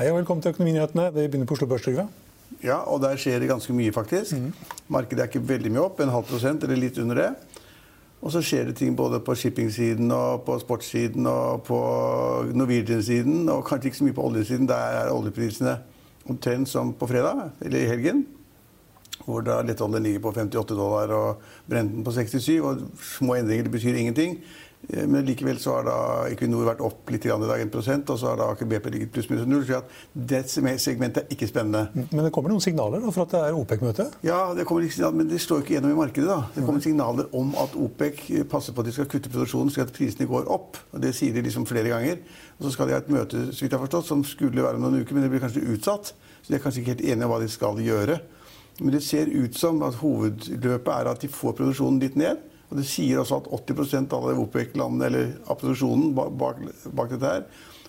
Hei og velkommen til Økonominyhetene. Vi begynner på Oslo Børs, Ja, og der skjer det ganske mye, faktisk. Markedet er ikke veldig mye opp, en halv prosent eller litt under det. Og så skjer det ting både på shippingsiden og på sportssiden og på Norwegian-siden, og kanskje ikke så mye på oljesiden. Der er oljeprisene omtrent som på fredag, eller i helgen. Hvor da lettoljen ligger på 58 dollar og Brenten på 67. Og små endringer det betyr ingenting. Eh, Men likevel så har da Equinor vært opp litt i dag, 1% og så har da Aker BP ligget pluss minus null. Så at det segmentet er ikke spennende. Men det kommer noen signaler da, for at det er OPEC-møte? Ja, det kommer ikke signaler, men det står ikke gjennom i markedet. da. Det kommer signaler om at OPEC passer på at de skal kutte produksjonen slik at prisene går opp. og Det sier de liksom flere ganger. Og Så skal de ha et møte så vidt jeg har forstått, som skulle være om noen uker, men det blir kanskje utsatt. Så de er kanskje ikke helt enige om hva de skal gjøre. Men det ser ut som at hovedløpet er at de får produksjonen litt ned. Og det sier også at 80% av OPEC-landene, eller opposisjonen bak, bak, dette her,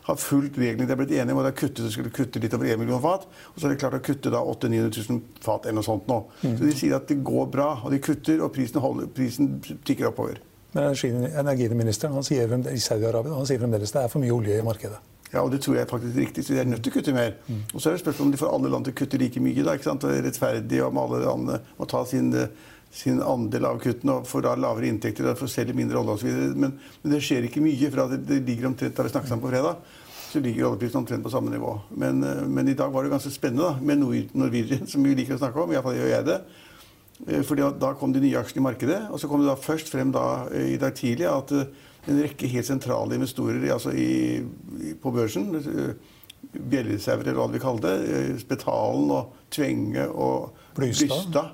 har fulgt reglene de har blitt enige om. og De har kuttet, de skulle kutte litt over 1 million fat. Og så har de klart å kutte da 800 000-900 000 fat eller noe sånt nå. Så de sier at det går bra. Og de kutter, og prisen, holder, prisen tikker oppover. Men energiministeren han sier, i Saudi-Arabia han sier fremdeles det er for mye olje i markedet. Ja, og det tror jeg faktisk er riktig, så de er nødt til å kutte mer. Og så er det spørsmål om de får alle land til å kutte like mye. da, ikke sant? Det er rettferdig om alle landene må ta sin, eh, sin andel av kuttene og får da lavere inntekter og får selge mindre olje osv. Men, men det skjer ikke mye, for det, det ligger omtrent da vi snakket sammen på fredag, så ligger oljeprisen omtrent på samme nivå. Men, eh, men i dag var det ganske spennende da, med Nor- Norwegian, som vi liker å snakke om. Iallfall gjør jeg det. Eh, Fordi Da kom de nye aksjene i markedet. Og så kom det da først frem da, i dag tidlig at eh, en rekke helt sentrale investorer altså i, på børsen, bjellesauer eller hva vi kaller det, Spetalen og Tvenge og Blystad.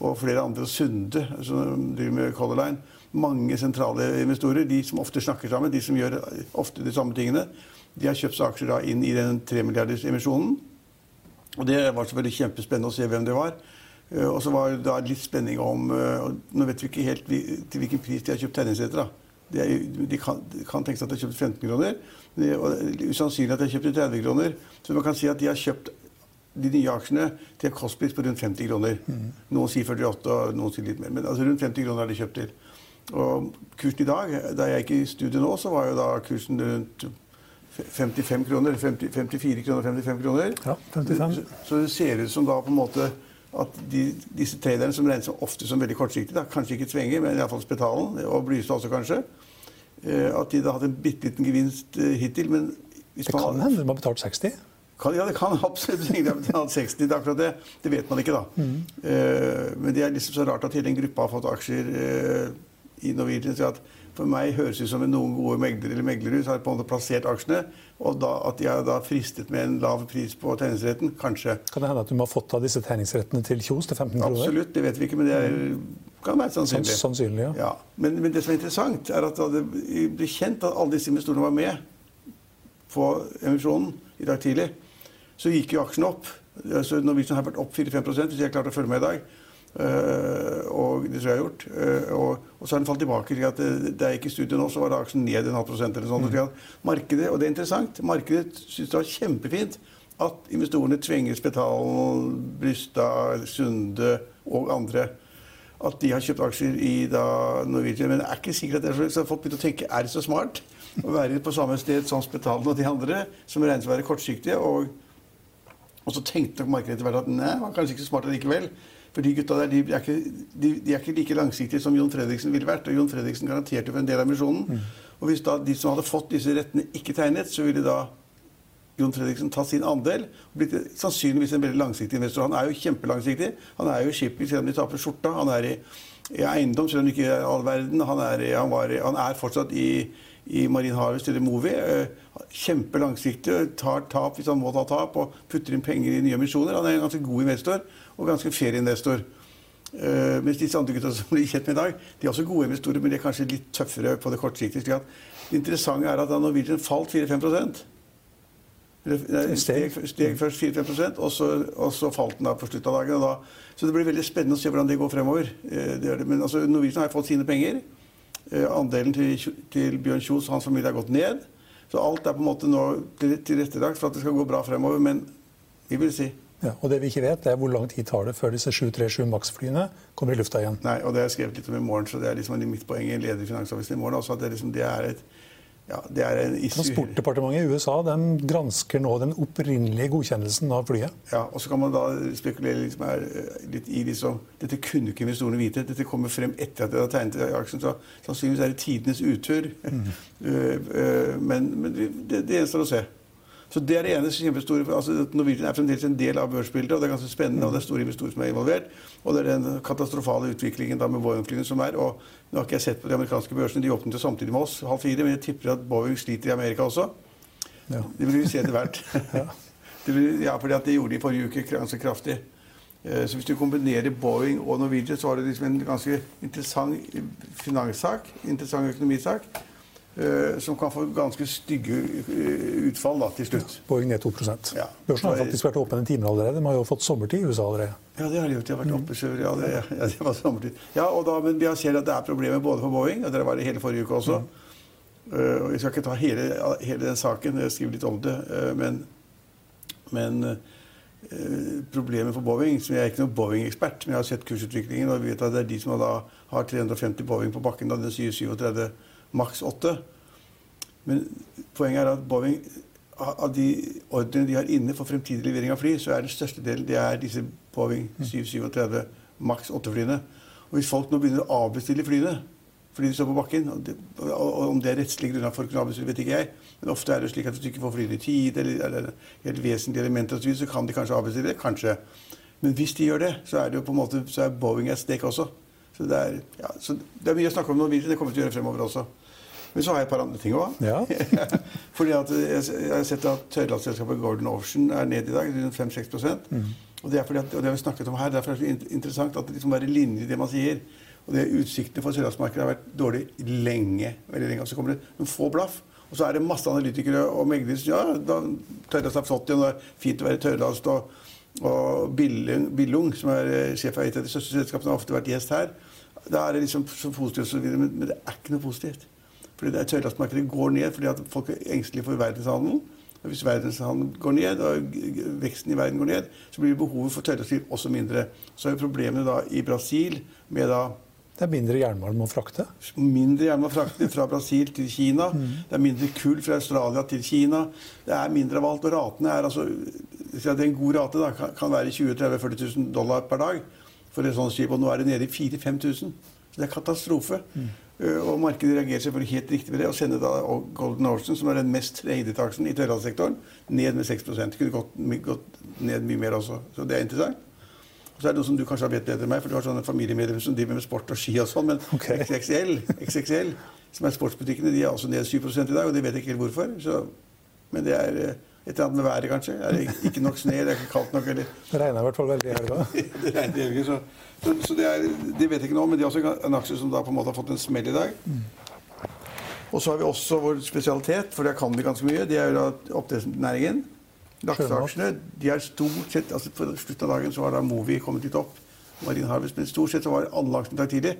og flere andre, Sunde, som driver med Color Line. Mange sentrale investorer, de som ofte snakker sammen, de som gjør ofte de samme tingene, de har kjøpt aksjer da inn i den 3 milliarders-emisjonen. Og det var selvfølgelig kjempespennende å se hvem det var. Eh, Og så var det da litt spenning om eh, Nå vet vi ikke helt til hvilken pris de har kjøpt tegningsretter. De, de kan, de kan tenke seg at de har kjøpt 15 kroner. Det, er usannsynlig at de har kjøpt 30 kroner. Så man kan si at de har kjøpt de nye aksjene til kostpris på rundt 50 kroner. Noen sier 48, og noen sier litt mer. Men altså rundt 50 kroner er de kjøpt til. Og kursen i dag, da jeg gikk i studio nå, så var jo da kursen rundt 55 kroner. 50, 54 kroner, 55 kroner. Ja, 55. Så, så det ser ut som da på en måte at de, disse traderne som regnes ofte som veldig kortsiktige, da, kanskje ikke Tvenge, men iallfall Spetalen, og Blystad også kanskje, eh, at de da har hatt en bitte liten gevinst eh, hittil. Men hvis Det man- kan hende de har betalt 60. kan, ja, det kan absolutt ringe. de har 60. Det akkurat det. Det vet man ikke, da. Eh, men det er liksom så rart at hele en gruppe har fått aksjer uh, i Norwegian. Så at for meg høres det ut som noen gode meglere eller meglerhus har på en måte plassert aksjene. Og da, at de har da fristet med en lav pris på tegningsretten. Kanskje. Kan det hende at de har fått av disse tegningsrettene til Kjos til 15 kroner? Absolutt. Det vet vi ikke, men det er, kan være Sanns- sannsynlig. Sannsynlig, ja. Ja, men, men det som er interessant, er at det ble kjent at alle disse investorene var med på emisjonen i dag tidlig, så gikk jo aksjen opp. Så Norwegian har vært opp 4-5 hvis jeg klarte å følge med i dag. Eh, og det tror jeg jeg har gjort. Eh, og, og så har den falt tilbake. til at det, Da jeg gikk i studio nå, så var aksjen ned en halv prosent. eller sånn. mm. Markedet, og det er interessant, markedet syns det var kjempefint at investorene tvinger Spetalen, Brystad, Sunde og andre at de har kjøpt aksjer i da Norwegian. Men det er ikke sikkert at det er så, så folk begynner å tenke er det så smart å være på samme sted som Spetalen og de andre, som regnes å være kortsiktige. og og så tenkte nok markedet etter hvert at nei, var kanskje ikke så smart likevel. For de gutta der de er, ikke, de, de er, ikke, like langsiktige som Jon Fredriksen ville vært. Og Jon Fredriksen garanterte for en del av misjonen. Mm. Og hvis da de som hadde fått disse rettene, ikke tegnet, så ville da Jon Fredriksen tatt sin andel og blitt sannsynligvis en veldig langsiktig investor. Han er jo kjempelangsiktig. Han er jo i shipping selv om de taper skjorta. Han er i, i eiendom selv om det ikke er all verden. Han er, han var, han er fortsatt i, i Marine Harvest eller Movi. Eh, kjempelangsiktig. Tar tap hvis han må ta tap, og putter inn penger i nye emisjoner. Han er en ganske god investor og ganske fair investor. Uh, mens disse andre gutta som blir kjent med i dag, de er også gode investorer, men de er kanskje litt tøffere på det kortsiktige. Det interessante er at da Norwegian falt 4-5 Steg, steg først 4-5 og, og så falt den da på slutten av dagen. Da. Så det blir veldig spennende å se hvordan det går fremover. Eh, det det. Men altså, Norwegian har fått sine penger. Eh, andelen til, til Bjørn Kjos og hans familie har gått ned. Så alt er på en måte nå tilrettelagt for at det skal gå bra fremover. Men vi vil si. Ja, og det vi ikke vet, det er hvor lang tid tar det før disse 737 Max-flyene kommer i lufta igjen. Nei, og det har jeg skrevet litt om i morgen, så det er liksom mitt poeng i leder i Finansavisen i morgen. Også, at det, liksom, det er et ja, det er en Transportdepartementet i USA de gransker nå den opprinnelige godkjennelsen av flyet. Ja, og Så kan man da spekulere liksom her, eh, litt i liksom, Dette kunne ikke investorene vite. Dette kommer frem etter at de har tegnet aksjen. Så sannsynligvis er det tidenes utur. Mm. uh, uh, men, men det, det gjenstår å se. Så det er det ene kjempestore altså Norwegian er fremdeles en del av børsbildet, og det er ganske spennende. og Det er store investorer som er involvert. Og det er den katastrofale utviklingen da med Boeing-flyene som er. og Nå har ikke jeg sett på de amerikanske børsene, de åpnet samtidig med oss halv fire, men jeg tipper at Boeing sliter i Amerika også. Ja. Det vil vi se etter hvert. ja. ja, fordi at det gjorde de i forrige uke ganske kraftig. Eh, så hvis du kombinerer Boeing og Norwegian, så var det liksom en ganske interessant finanssak, interessant økonomisak. Uh, som kan få ganske stygge uh, utfall da, til slutt. Ja, Boeing ned 2 ja. Børsen har faktisk vært åpen en time allerede. De har jo fått sommertid i USA allerede. Ja, det har de gjort. De har vært mm. oppe sør. Ja, det, ja, det var sommertid. Ja, og da, Men vi har sett at det er problemer både for Boeing, og dere var det hele forrige uke også. Mm. Uh, jeg skal ikke ta hele, hele, den saken, jeg skriver litt om det. men, men problemet for Boeing som Jeg er ikke noen Boeing-ekspert, men jeg har sett kursutviklingen, og vet at det er de som da har 350 Boeing på bakken. da den 737 maks 8. Men poenget er at Boeing av de ordrene de har inne for fremtidig levering av fly, så er den største delen det er disse Boeing 737 maks 8-flyene. Og Hvis folk nå begynner å avbestille flyene fordi de står på bakken og, det, og Om det er rettslig grunner for å kunne avbestille, vet ikke jeg. Men ofte er det slik at hvis du ikke får flyene i tid, eller, eller helt vesentlige elementer, så, så kan de kanskje avbestille. Kanskje. Men hvis de gjør det, så er det jo på en måte, så er Boeing et stek også. Så det, er, ja, så det er mye å snakke om nå. Det kommer vi til å gjøre fremover også. Men så har jeg et par andre ting òg. Ja. Fordi at jeg, jeg, har sett at tørrlastselskapet Gordon Ocean er ned i dag, rundt 5-6 mm. Og det er fordi at, og det har vi snakket om her, derfor er det så interessant at det liksom er linje i det man sier. Og det Utsiktene for sørlandsmarkedet har vært dårlig lenge. veldig lenge, og Så kommer det noen få blaff. Og så er det masse analytikere og meglere som ja, da, tørrlast er flott igjen, det er fint å være tørrlast. Og, og Billung, Billung, som er eh, sjef av et av de største selskapene, har ofte vært gjest her. Da er det liksom så positivt, men, men det er ikke noe positivt. Fordi det tørrlastmarkedet går ned fordi at folk er engstelige for verdenshandelen. Og hvis verdenshandelen går ned, og veksten i verden går ned, så blir behovet for tørrlastbil også mindre. Så er problemene da i Brasil med da det er mindre jernmalm å frakte? Mindre jernmalm å frakte fra Brasil til Kina. Mm. Det er mindre kull fra Australia til Kina. Det er mindre av alt. Og ratene er altså En god rate da, kan være 20 30 40 000 dollar per dag for et sånt skip. Og nå er det nede i 4000-5000. Så det er katastrofe. Mm. Eh, og markedet reagerer selvfølgelig helt riktig på det og sender da Golden Ocean, som er den mest traded aksjen i tørrlandssektoren, ned med 6 Det kunne gått, gått, ned mye mer også. Så det er interessant. Og så er det noe som du kanskje vet bedre enn meg, for du har sånne familiemedlemmer som driver med sport og ski og sånn, men okay. XXL, XXL, som er sportsbutikkene, de er også ned 7 i dag, og de vet ikke helt hvorfor. Så, men det er eh, et eller annet med været, kanskje. Er det ikke nok snø? Det er ikke kaldt nok? Eller? Det regner i hvert fall veldig i helga. det regner i helga, så, så, så det, er, det, vet jeg ikke nå, men det er også en aksje som da på en måte har fått en smell i dag. Og så har vi også vår spesialitet, for der kan vi ganske mye. Det er jo da oppdrettsnæringen. Lakseaksjene de er stort sett altså På slutten av dagen så har da Movi kommet litt opp. Marine Harvest, Men stort sett så var alle aksjene tidlig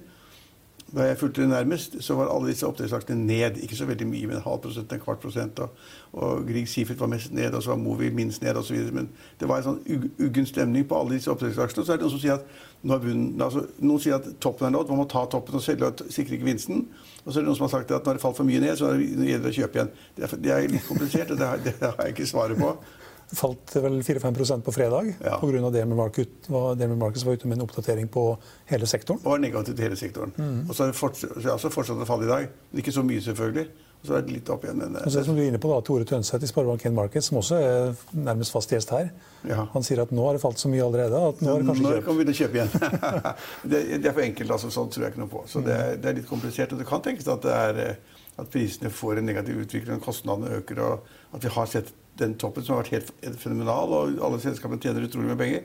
da jeg fulgte det nærmest, så var alle disse oppdrettslaksene ned. Ikke så veldig mye, men en halv prosent, en kvart prosent. Og, og Grieg Seafood var mest ned, og så var Movi minst ned osv. Men det var en sånn uggen stemning på alle disse oppdrettsaksjene. Så er det noen som sier at, bunnen, altså, noen sier at toppen er nådd, man må ta toppen og selge og sikre gevinsten. Og så er det noen som har sagt at når det falt for mye ned, så gjelder det å kjøpe igjen. Det er, det er litt komplisert, og det har, det har jeg ikke svaret på. Falt vel 4-5% på fredag Ja. pga. Market, var- Markets var ute med en oppdatering på hele sektoren. Og negativt til hele sektoren. Og så har det fortsatt, altså fortsatt å falle i dag. Men ikke så mye, selvfølgelig. Og så er det litt opp igjen. Men, Og så er det som du er inne på da, Tore Tønseth i Sparebank1 Markets, som også er nærmest fast gjest her. Ja. Han sier at nå har det falt så mye allerede at nå er det kanskje kjøpt. Nå kan vi begynne å kjøpe igjen? det, det er for enkelt. altså, Sånn tror jeg ikke noe på. Så det, er- det er litt komplisert. Og det kan tenkes at, det er, eh, at prisene får en negativ utvikling, kostnadene øker, og at vi har sett den toppen som har vært helt fenomenal, og alle selskapene tjener utrolig med penger.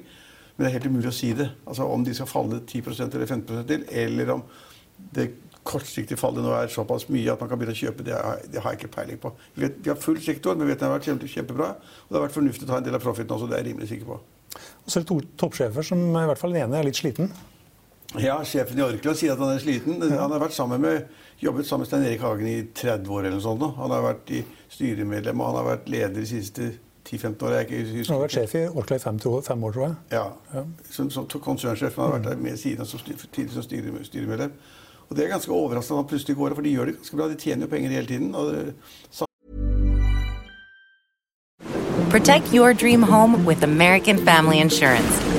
Men det er helt umulig å si det. Altså Om de skal falle 10% eller 15 til, eller om det kortsiktige fallet nå er såpass mye at man kan begynne å kjøpe, det har, det har jeg ikke peiling på. Vi, vet, vi har full sektor, men vet den har vært kjempe, kjempebra. Og det har vært fornuftig å ta en del av profiten også, det er jeg rimelig sikker på. Og så er det to toppsjefer som i hvert fall den ene er litt sliten. Ja, sjefen i Orkla sier at han er sliten. Han har vært sammen med, jobbet sammen med Stein Erik Hagen i 30 år eller noe sånt. Han har vært i styremedlem, og han har vært leder de siste 10-15 åra. Han har vært sjef i Orkla i fem, fem år, tror jeg. Ja, Ja. som, som konsernsjef. Han har vært der med siden som, styr- som styre, styremedlem. Og det er ganske overraskende at han plutselig går av, for de gjør det ganske bra. De tjener jo penger hele tiden. og det, Protect your dream home with American Family Insurance.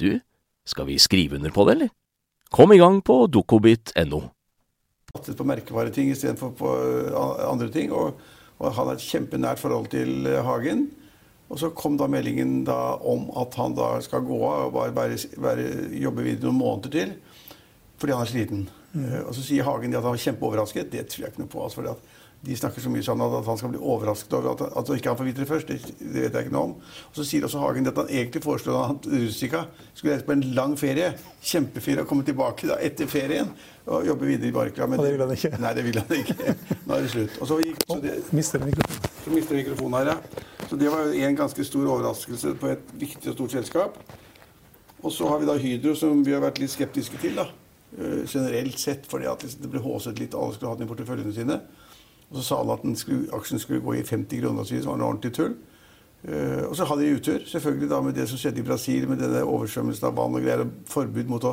du, skal vi skrive under på det, eller? Kom i gang på dokobit.no. satset på merkevareting istedenfor på eh, andre ting. Og, og han har et kjempenært forhold til eh, Hagen. Og så kom da meldingen da om at han da skal gå av og bare, bare, bare jobbe videre noen måneder til fordi han er sliten. Mm. Og så sier Hagen at han var kjempeoverrasket. Det tror jeg ikke noe på. Altså, fordi at de snakker så mye sammen at han skal bli overrasket over at, at ikke han får vite det først. Det, det vet jeg ikke noe om. Og så sier også Hagen at han egentlig foreslår at Russika skulle reise på en lang ferie. Kjempeferie og komme tilbake da etter ferien og jobbe videre i Barkla. Men Og det vil han ikke. Nei, det vil han ikke. Nå er det slutt. Og så, gikk, så, det, Mister mikrofonen. så mister mikrofonen her, ja. Så det var jo en ganske stor overraskelse på et viktig og stort selskap. Og så har vi da Hydro, som vi har vært litt skeptiske til. da. Eh, generelt sett, fordi at det ble håset litt, alle skulle ha den i porteføljene sine. Og så sa alle at skulle, aksjen skulle gå i 50 kroner, så var det var noe ordentlig tull. Uh, og så hadde de utur, selvfølgelig da med det som skjedde i Brasil, med denne oversvømmelsen av vann og greier, og forbud mot å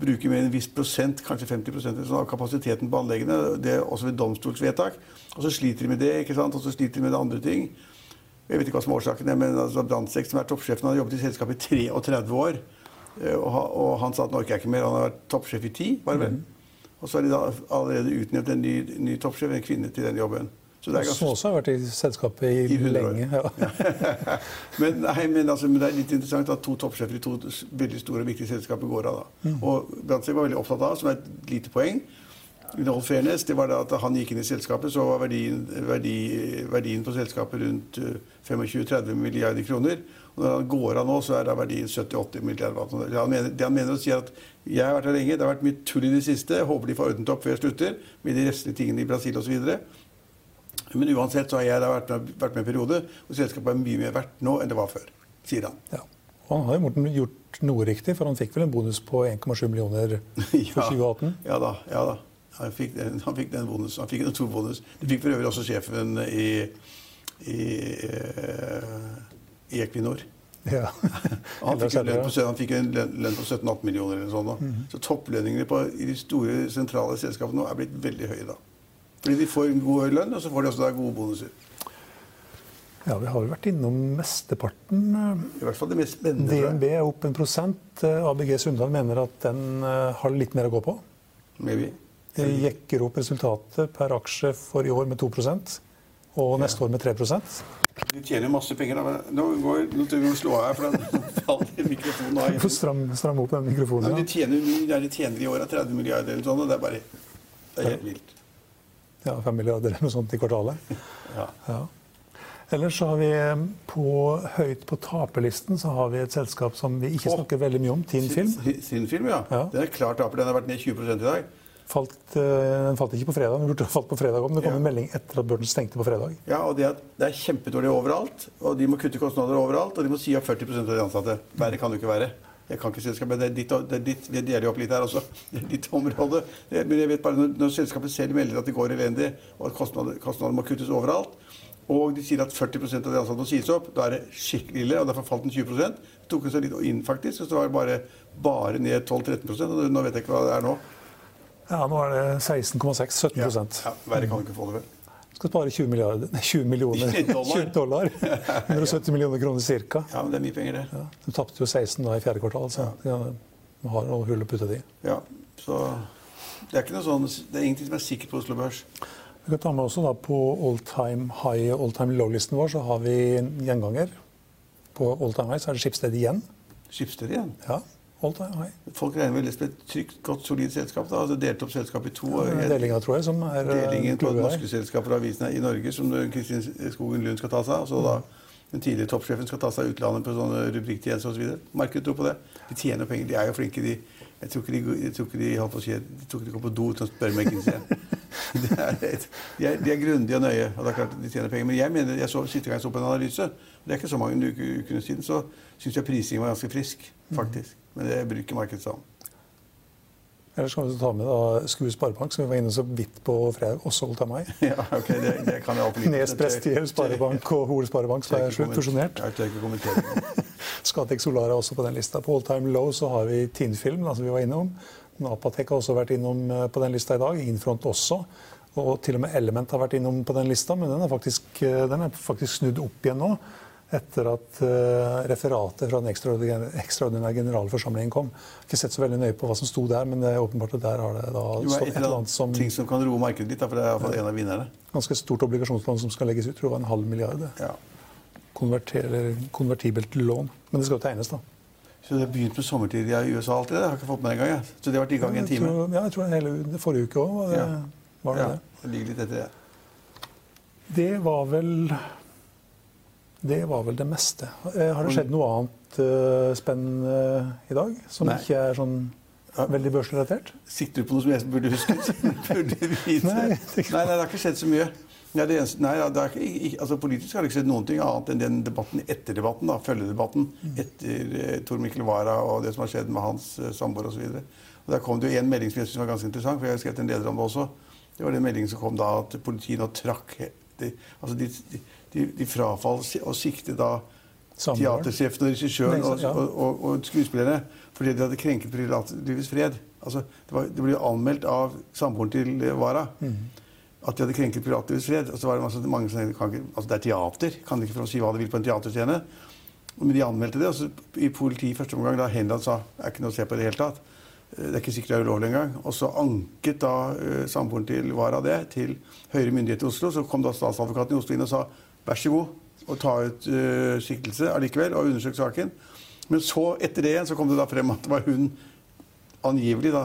bruke mer enn en viss prosent, kanskje 50 prosent, sånn, av kapasiteten på anleggene. Det er også ved domstolsvedtak. Og så sliter de med det, ikke sant? og så sliter de med det andre ting. Jeg vet ikke hva som er årsaken, men altså, Brandtzæg, som er toppsjefen, har jobbet i selskapet i 33 år. Eh, Og, og han sa at nå orker ikke mer. Han har vært toppsjef i 10, var det vel? Og så har de da allerede utnevnt en ny, ny toppsjef, en kvinne, til den jobben. Så det er Som også har vært i selskapet i, I lenge. Ja. men, nei, men, altså, men det er litt interessant at to toppsjefer i to veldig store og viktige selskaper går av. da. Og Brandtzæg var veldig opptatt av, som er et lite poeng, fairness, det var da at han gikk inn i selskapet, så var verdien, verdi, verdien på selskapet rundt eh, 25-30 milliarder kroner. Og når han går av nå, så er det verdien 70-80 milliarder. hva. Han mener, det han mener å si er at jeg har vært her lenge, det har vært mye tull i det siste, jeg håper de får ordnet opp før jeg slutter, med de restlige tingene i Brasil osv. Men uansett så har jeg vært med, vært med en periode og selskapet er mye mer verdt nå enn det var før, sier han. Ja. Og han har jo gjort noe riktig, for han fikk vel en bonus på 1,7 millioner for 2018? Ja da. ja da. Han fikk, den, han fikk den bonus. Han fikk en torbonus. Det fikk for øvrig også sjefen i, i, eh, i Equinor. Ja. Han fikk, jo lønn på, en lønn på 17-18 millioner eller sånn. Mm -hmm. Så topplønningene på, i de store sentrale selskapene nå er blitt veldig høye da. Fordi de får en god lønn, og så får de også da gode bonuser. Ja, vi har jo vært innom mesteparten. I hvert fall det mest spennende. DNB er opp en prosent. ABG Sundal mener at den har litt mer å gå på. Maybe. De jekker opp resultatet per aksje for i år med 2 og neste år med 3% De tjener masse penger. Da. Nå går nå tror jeg slå av, her, for den faller mikrofonen av. Hvorfor stram, stram opp den mikrofonen? Nei, De, tjener, de tjener i året 30 milliarder eller sånn, og det er bare det er helt vilt. Ja, 5 milliarder eller noe sånt i kvartalet. ja. ja. Ellers så har vi eh, på, høyt på taperlisten så har vi et selskap som vi ikke snakker veldig mye om. Tin Film. Tin Film, ja. ja. Den er klart taper. Den har vært ned 20 i dag. Falt, uh, den falt ikke på fredag, men burde falt på fredag om. Det kom ja. en melding etter at børsen stengte på fredag. Ja, og det er, det er kjempedårlig overalt. Og de må kutte kostnader overalt. Og de må si opp 40% av de ansatte. Verre kan det ikke være. Jeg kan ikke selskapet, det er ditt, det er ditt, Vi deler jo opp litt her også. Det er ditt område. Men jeg vet bare når, når selskapet selv melder at det går elendig, og at kostnader, kostnader må kuttes overalt, og de sier at 40% av de ansatte må sies opp. Da er det skikkelig ille, og derfor falt den 20 Det tok seg litt inn, faktisk. Så det var bare, bare ned 12-13% og Nå vet jeg ikke hva det er nå. Ja, nå er det 16,6. 17 ja, ja, Verre kan du ikke få det, vel. Skal spare 20, milliarder, 20 millioner dollar. 20 dollar. 170 millioner kroner ca. Ja, men det er mye penger, det. Ja, de tapte jo 16 da i fjerde kvartal, så ja. de har noe hull å putte det i. Ja, så det er, sånn, det er ingenting som er sikkert på Oslo Børs. Vi kan ta med også da På all time high og all time low-listen vår så har vi gjenganger. På all time high så er det Skipsted igjen. Skipsted igjen? Ja. Folk regner vel med et trygt, godt, solid selskap? da, altså Delt opp selskapet i to? Ja, delinga, tror jeg, som er eh, Delingen på norske selskaper og avisene i Norge, som Kristin Skogen Lund skal ta seg av. Så da den tidligere toppsjefen skal ta seg av utlandet på sånne rubrikktjenester osv. Så Markedet tror på det. De tjener penger. De er jo flinke, de. Jeg tror ikke de, jeg tror ikke de, holdt på å si, de tror ikke de går på do uten å spørre McKinsey. de, er, de, er, de er grundige og nøye, og det er klart de tjener penger. Men jeg mener, jeg så, siste gang jeg så på en analyse, det er ikke så mange uker siden, så syns jeg prisingen var ganske frisk. faktisk. Men det bruker seg om. Ellers kan vi ta med da Skue Sparebank, som vi var inne så vidt på fredag, også holdt av meg. Ja, ok, det, det kan jeg alltid Nes Prestier Sparebank og Hol Sparebank som er fusjonert. Jeg tør ikke kommentere Scatec Solar er også på den lista. På all time low så har vi Tinfilm, som vi var innom. Napatek har også vært innom eh, på den lista i dag. Infront også. Og til og med Element har vært innom på den lista, men den er faktisk, eh, den er faktisk snudd opp igjen nå etter at uh, referatet fra den ekstraordinære generalforsamlingen kom. Jeg har ikke sett så veldig nøye på hva som sto der, men det er åpenbart at der har det da jo, stått et eller annet som Ting som kan roe markedet litt, for det er iallfall en av vinnerne. Ganske stort obligasjonslån som skal legges ut. Tror det var en halv milliard. Ja. konvertibelt lån. Men det skal jo tegnes, da. Så det har begynt med sommertid i USA alltid? Det har jeg ikke fått med en gang. Så det har vært i gang en time? Tror, ja, jeg tror hele forrige uke òg var det, ja. var det, ja, det. ligger litt etter det. Det var vel det var vel det meste. Eh, har det skjedd noe annet uh, spennende i dag? Som Nei. ikke er sånn veldig børsrelatert? Sitter du på noe som jeg burde huske? burde vite? Nei, nei, nei, det har ikke skjedd så mye. Nei, eneste, nei, er ikke, altså Politisk har det ikke skjedd noen ting annet enn den debatten etter debatten, da, følgedebatten mm. etter eh, Tor Mikkel Wara og det som har skjedd med hans eh, samboer osv. Der kom det jo en melding som jeg synes var ganske interessant, for jeg har skrevet en leder om det også. Det var den meldingen som kom da at politiet nå trakk de, altså de, de de, de frafaller å sikte da teatersjefen og regissøren og, og, og, skuespillerne fordi de hadde krenket privatlivets fred. Altså, det, var, det, ble anmeldt av samboeren til Wara mm. at de hadde krenket privatlivets fred. Og så var det masse, mange som kan ikke, altså Det er teater. Kan de ikke få si hva de vil på en teaterscene? Men de anmeldte det. og så I politiet første omgang da Henland sa det er ikke noe å se på i det hele tatt. Eh, det er ikke sikkert det er ulovlig engang. Og så anket da uh, samboeren til Wara det til høyere myndighet i Oslo. Så kom da statsadvokaten i Oslo inn og sa vær så god, og ta ut uh, siktelse allikevel og undersøke saken. Men så, etter det igjen, så kom det da frem at det var hun angivelig, da,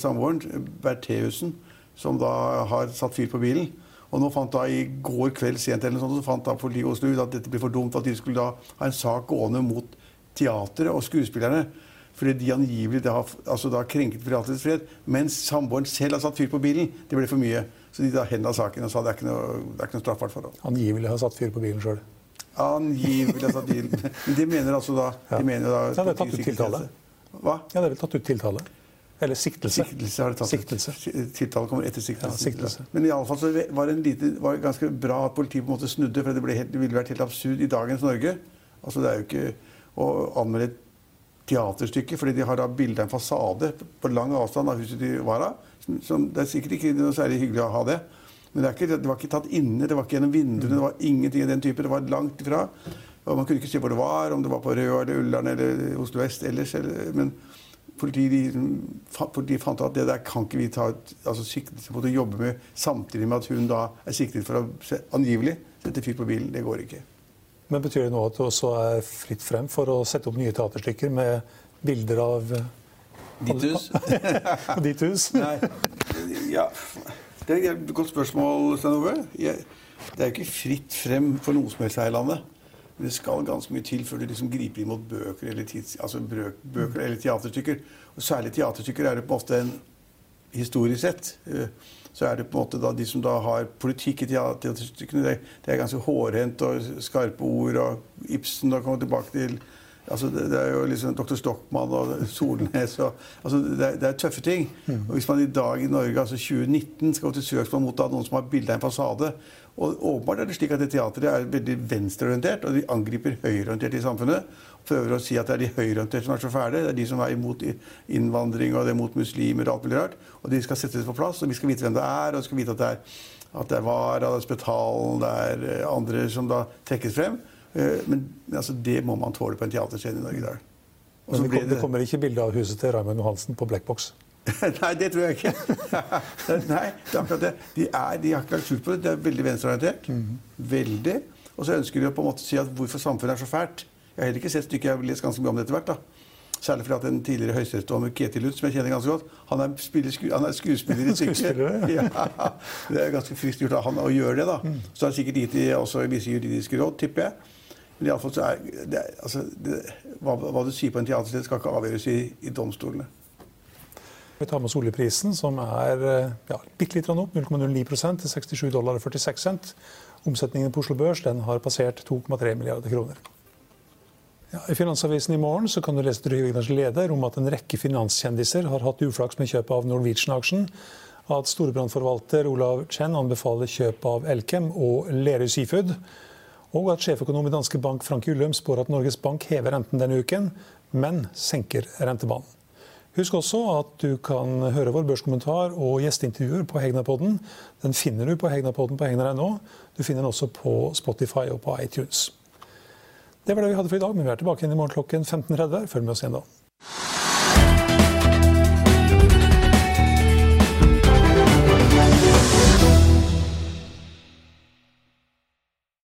samboeren, Bertheussen, som da har satt fyr på bilen. Og nå fant da i går kveld sent eller noe sånt, så fant da politiet Oslo ut at dette blir for dumt. At de skulle da ha en sak gående mot teatret og skuespillerne. Fordi de angivelig da, altså da krenket privatlivets fred. Mens samboeren selv har satt fyr på bilen. Det ble for mye. Så de da henla saken og sa det er ikke noe, er ikke noe straffbart forhold. Angivelig har satt fyr på bilen sjøl? Angivelig har satt fyr Men de mener altså da ja. de mener da, ja, det er tatt ut tiltale. Hva? Ja, det er vel tatt ut tiltale. Eller siktelse. Siktelse har det tatt siktelse. ut. Tiltale kommer etter siktelse. Ja, siktelse. Men i alle fall så var det, lite, var ganske bra at politiet på en måte snudde. For det, helt, det ville vært helt absurd i dagens Norge Altså det er jo ikke å anmelde et teaterstykke fordi de har da bilde av en fasade på lang avstand av huset de var av. Som, det er sikkert ikke noe særlig hyggelig å ha det. Men det, ikke, det, var ikke tatt inne, det var ikke gjennom vinduene, det var ingenting av den type. Det var langt ifra. Og man kunne ikke se hvor det var, om det var på Røa eller Ullern eller Oslo vest ellers. Eller, men politiet, politiet, fant ut at det der kan ikke vi ta altså, siktelse på å jobbe med samtidig med at hun da er siktet for å angivelig sette fyr på bilen. Det går ikke. Men Betyr det nå at det også er fritt frem for å sette opp nye teaterstykker med bilder av Ditt hus? Ditt hus? Nei. Ja, det er et godt spørsmål, Stein Ove. Det er jo ikke fritt frem for noe som helst her i landet. Men det skal ganske mye til før du liksom griper inn mot bøker eller, tids, altså bøker eller teaterstykker. Og særlig teaterstykker er det på en måte en historisk sett. Så er det på en måte da de som da har politikk i teaterstykkene. Det, det er ganske hårhendt og skarpe ord. Og Ibsen da kommer tilbake til altså det, er jo liksom Dr. Stockmann og Solnes og altså det, det, er tøffe ting. Og Hvis man i dag i Norge, altså 2019, skal gå til søksmål mot noen som har bilde av en fasade og Åpenbart er det slik at det teatret er veldig venstreorientert, og de angriper høyreorienterte i samfunnet. Prøver å si at det er de høyreorienterte som er så fæle. Det er de som er imot innvandring og det er mot muslimer og alt mulig rart. Og de skal settes på plass, og vi skal vite hvem det er, og vi skal vite at det er, at det er Vara, det er Spetalen, det er eh, andre som da trekkes frem. Eh, men altså, det må man tåle på en teaterscene i Norge i dag. Men det, kom, det kommer ikke bilde av huset til Raymond Johansen på Blackbox? Nei, det tror jeg ikke. Nei, det er akkurat det. De, er, de har ikke lagt skjul på det. De er veldig venstreorientert. Mm. Veldig. Og så ønsker de å på en måte si at hvorfor samfunnet er så fælt. Jeg har heller ikke sett stykket, jeg har lest ganske mye om det etter hvert. da. Særlig fordi at en tidligere høyesterettsdommer, Ketil Lutz, som jeg kjenner ganske godt, han er, sku, han er skuespiller i stykket. ja, det er ganske friskt gjort av han å gjøre det. da. Mm. Så har han sikkert gitt de også visse juridiske råd, tipper jeg. Men iallfall så er det, altså, det, hva, hva, du sier på en teatersted, skal ikke avgjøres i, i domstolene. Vi tar med oss oljeprisen, som er eh, ja, bitte litt opp, 0,09% til 67 dollar og 46 cent. Omsetningen på Oslo Børs den har passert 2,3 milliarder kroner. Ja, I Finansavisen i morgen så kan du lese Trygve leder om at en rekke finanskjendiser har hatt uflaks med kjøpet av Norwegian-aksjen. At storbrannforvalter Olav Chen anbefaler kjøp av Elkem og Lerøy Seafood. Og at sjeføkonom i Danske Bank Frank Ullum spår at Norges Bank hever renten denne uken, men senker rentebanen. Husk også at du kan høre vår børskommentar og gjesteintervjuer på Hegnapodden. Den finner du på Hegnapodden på hegna.no. Du finner den også på Spotify og på iTunes. Det var det vi hadde for i dag, men vi er tilbake igjen i morgen klokken 15.30. Følg med oss igjen da.